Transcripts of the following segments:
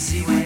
See when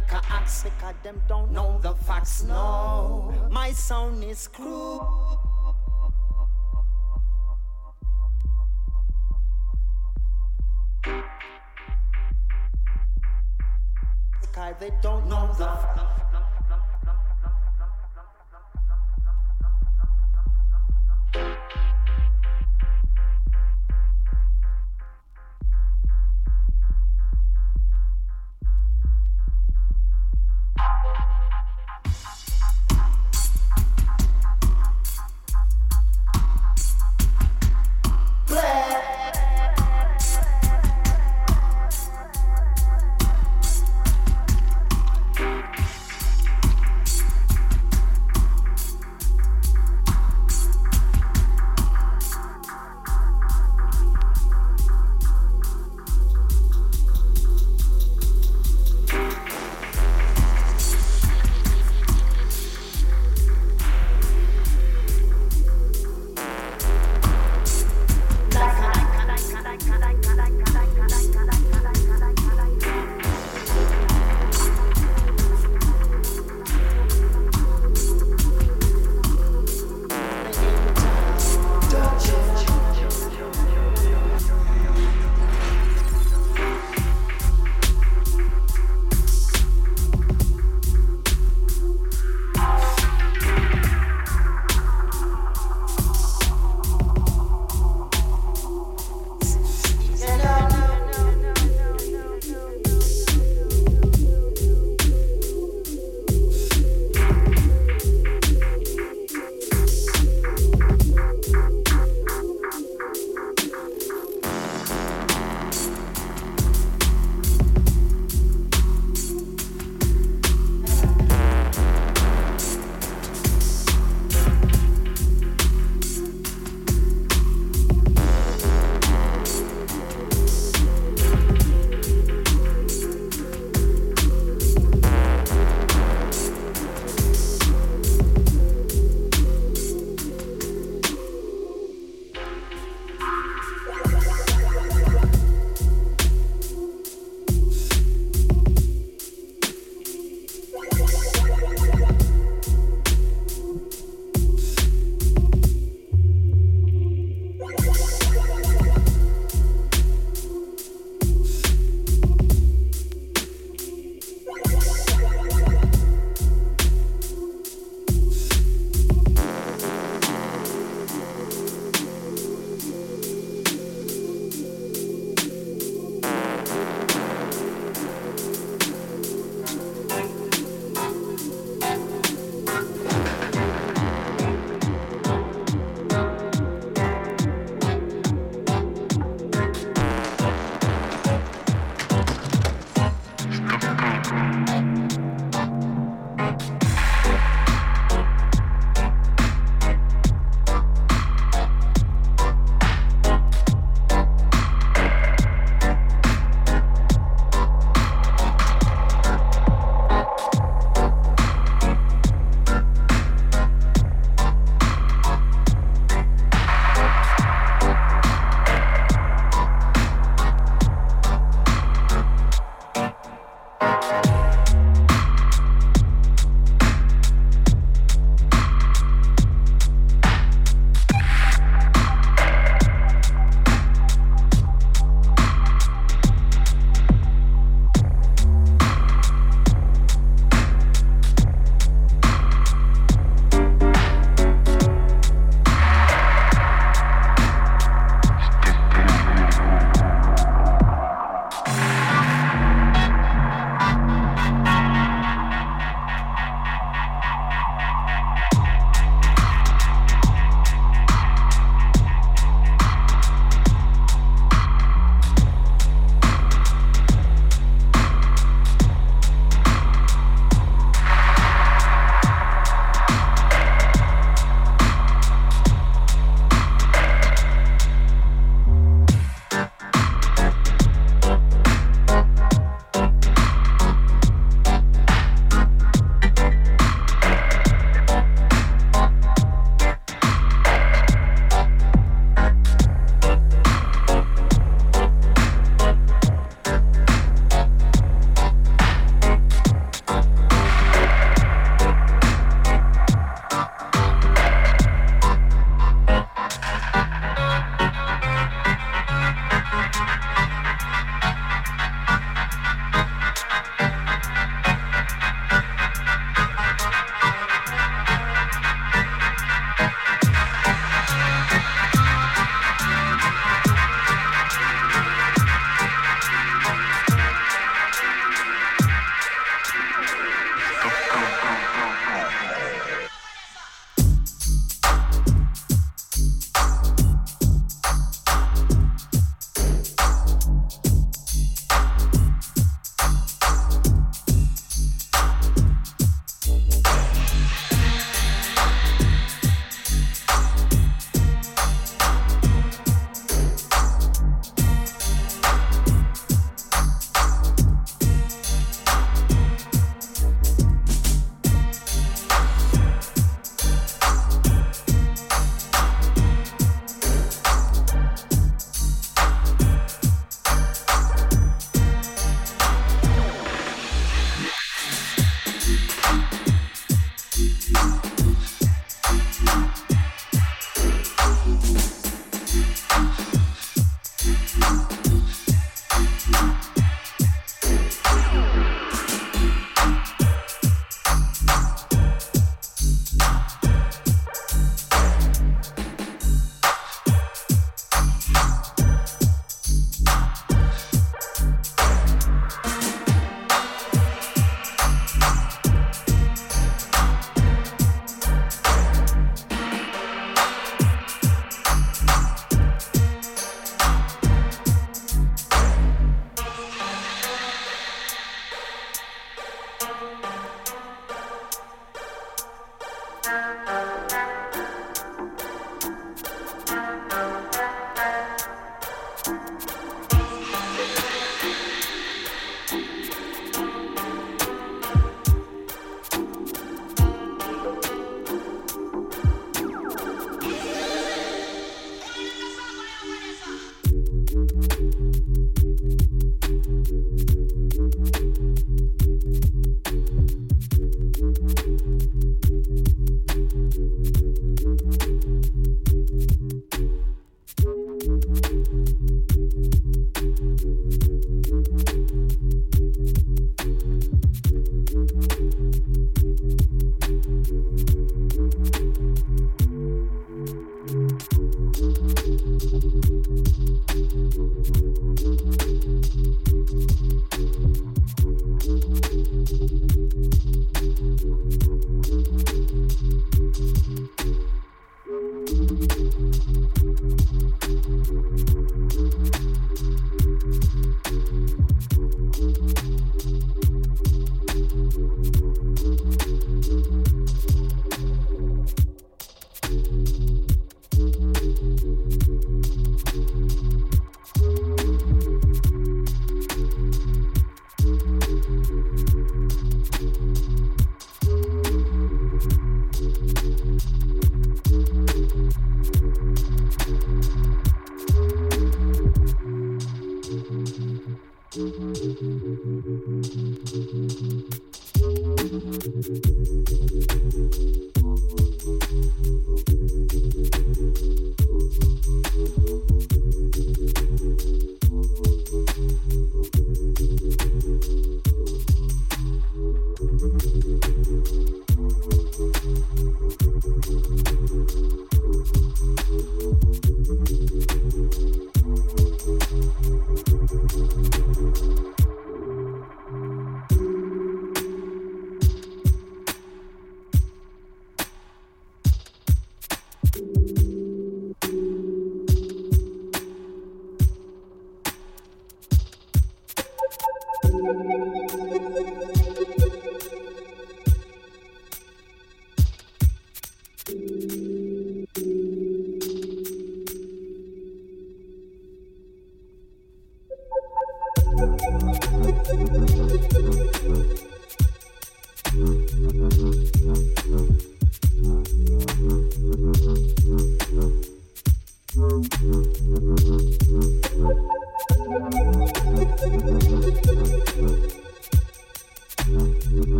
like a axe because them don't know the facts. No, my sound is. Because they don't know the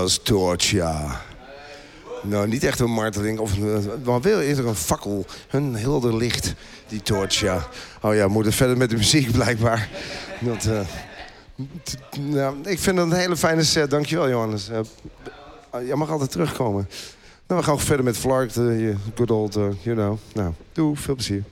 was Torcha. Nou, niet echt een marteling. Of, een- maar wel eerder een fakkel. Een helder licht, die Torcha. Oh ja, we moeten verder met de muziek blijkbaar. Dat, eh, nou, ik vind het een hele fijne set. Dankjewel, Johannes. Eh, jij mag altijd terugkomen. Nou, we gaan verder met Flark. de good old, eh, you know. Nou, doe, veel plezier.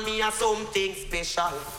man, me a something special.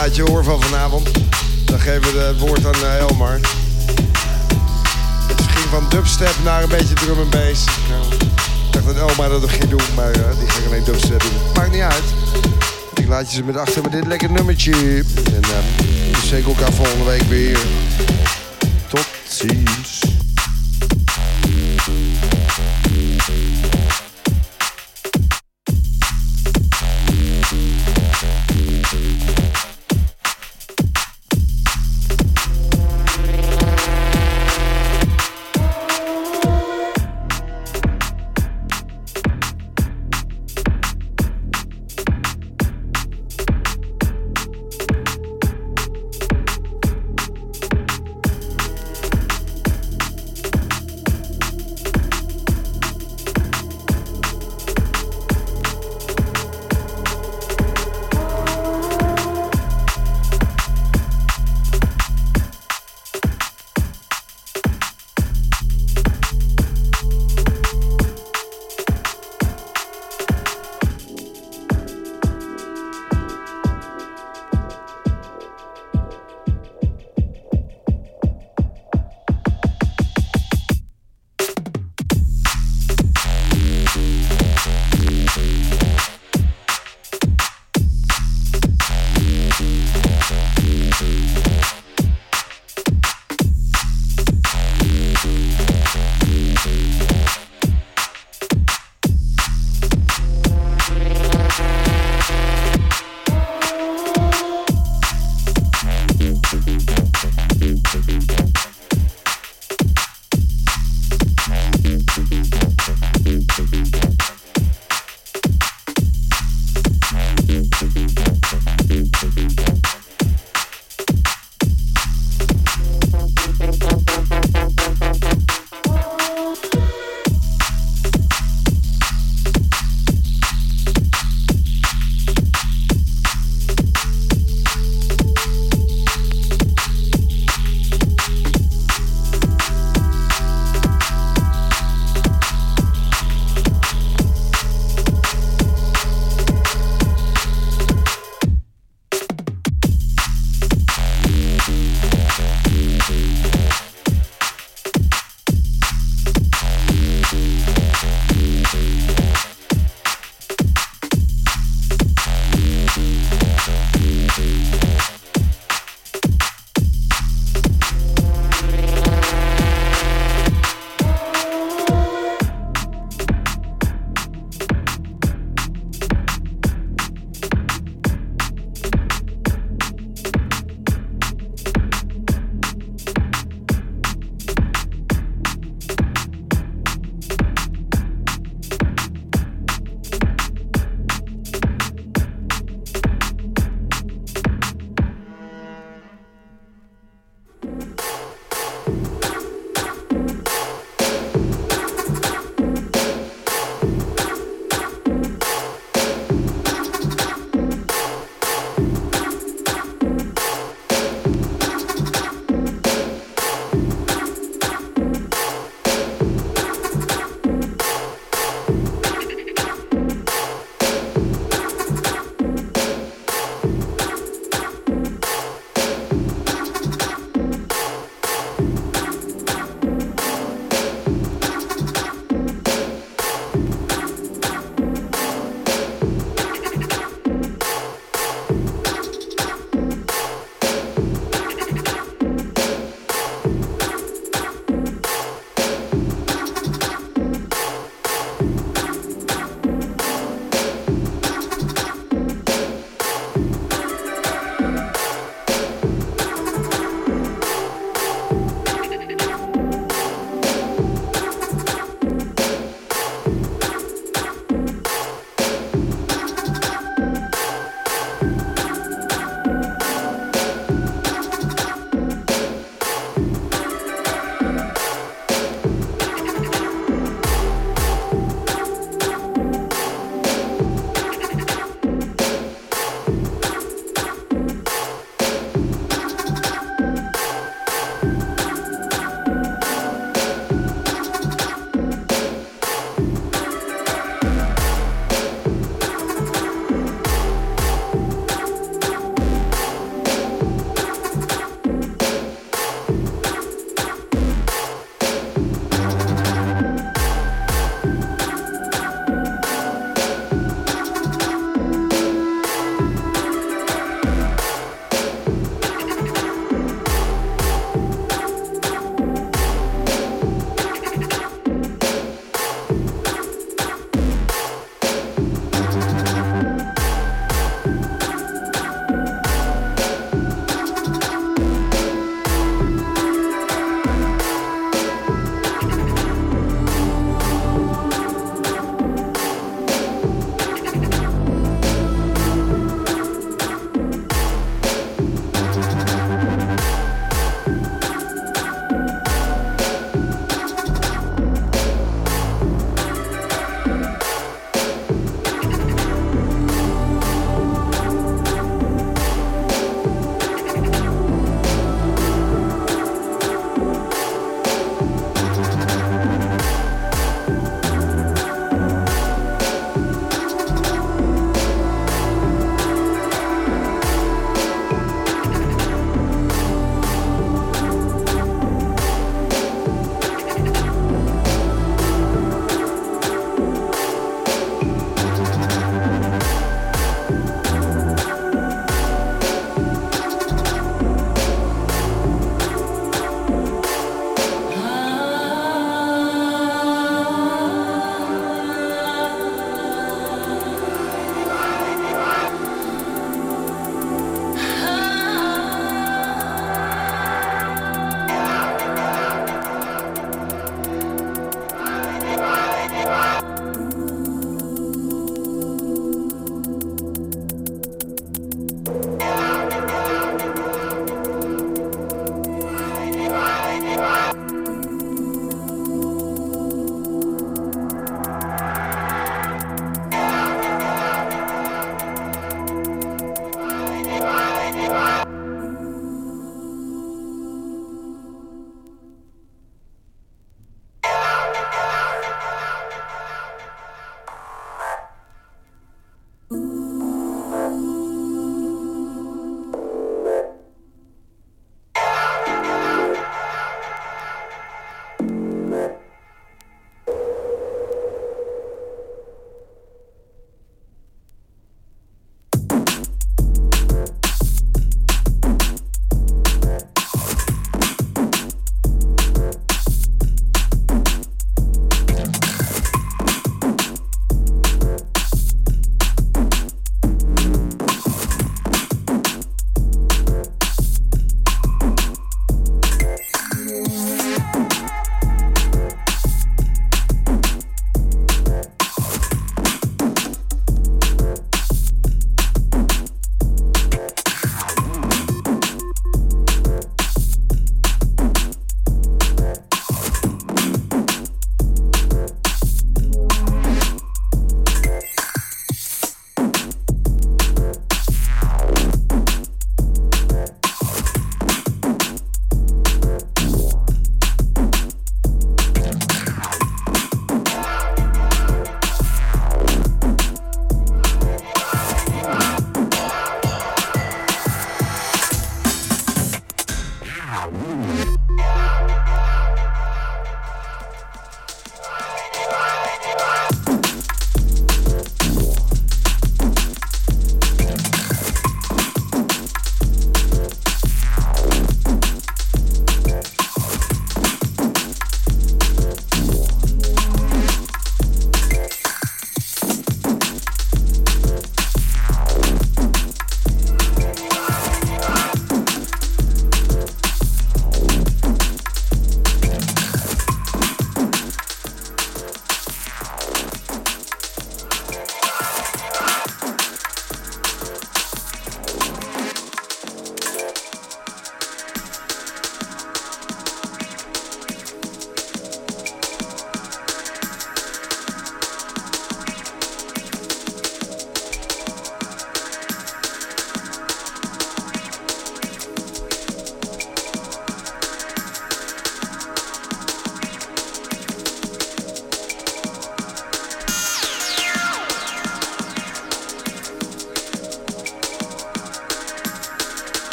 Plaatje hoor van vanavond. Dan geven we het woord aan eh, Elmar. Het ging van dubstep naar een beetje drum en bass. Ik dacht dat Elmar dat nog ging doen, maar eh, die ging alleen dubstep doen. Maakt niet uit. Ik laat je ze met achter met dit lekker nummertje. En uh, we zeker elkaar volgende week weer.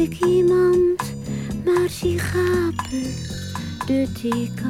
Ik iemand maar zie gapen, dut ik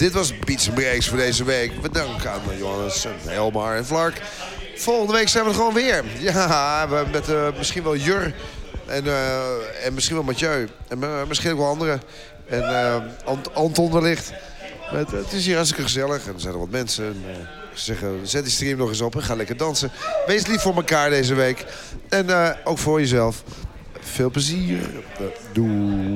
dit was Beats Breaks voor deze week. We danken aan Johannes, Elmar en Flark. Volgende week zijn we er gewoon weer. Ja, met eh, misschien wel Jur. En, eh, en misschien wel Mathieu. En eh, misschien ook wel anderen. En Ant- Anton wellicht. Het is hier hartstikke gezellig. En er zijn er wat mensen. En, ze zeggen, zet die stream nog eens op en ga lekker dansen. Wees lief voor elkaar deze week. En ook voor jezelf. Veel plezier. Doei.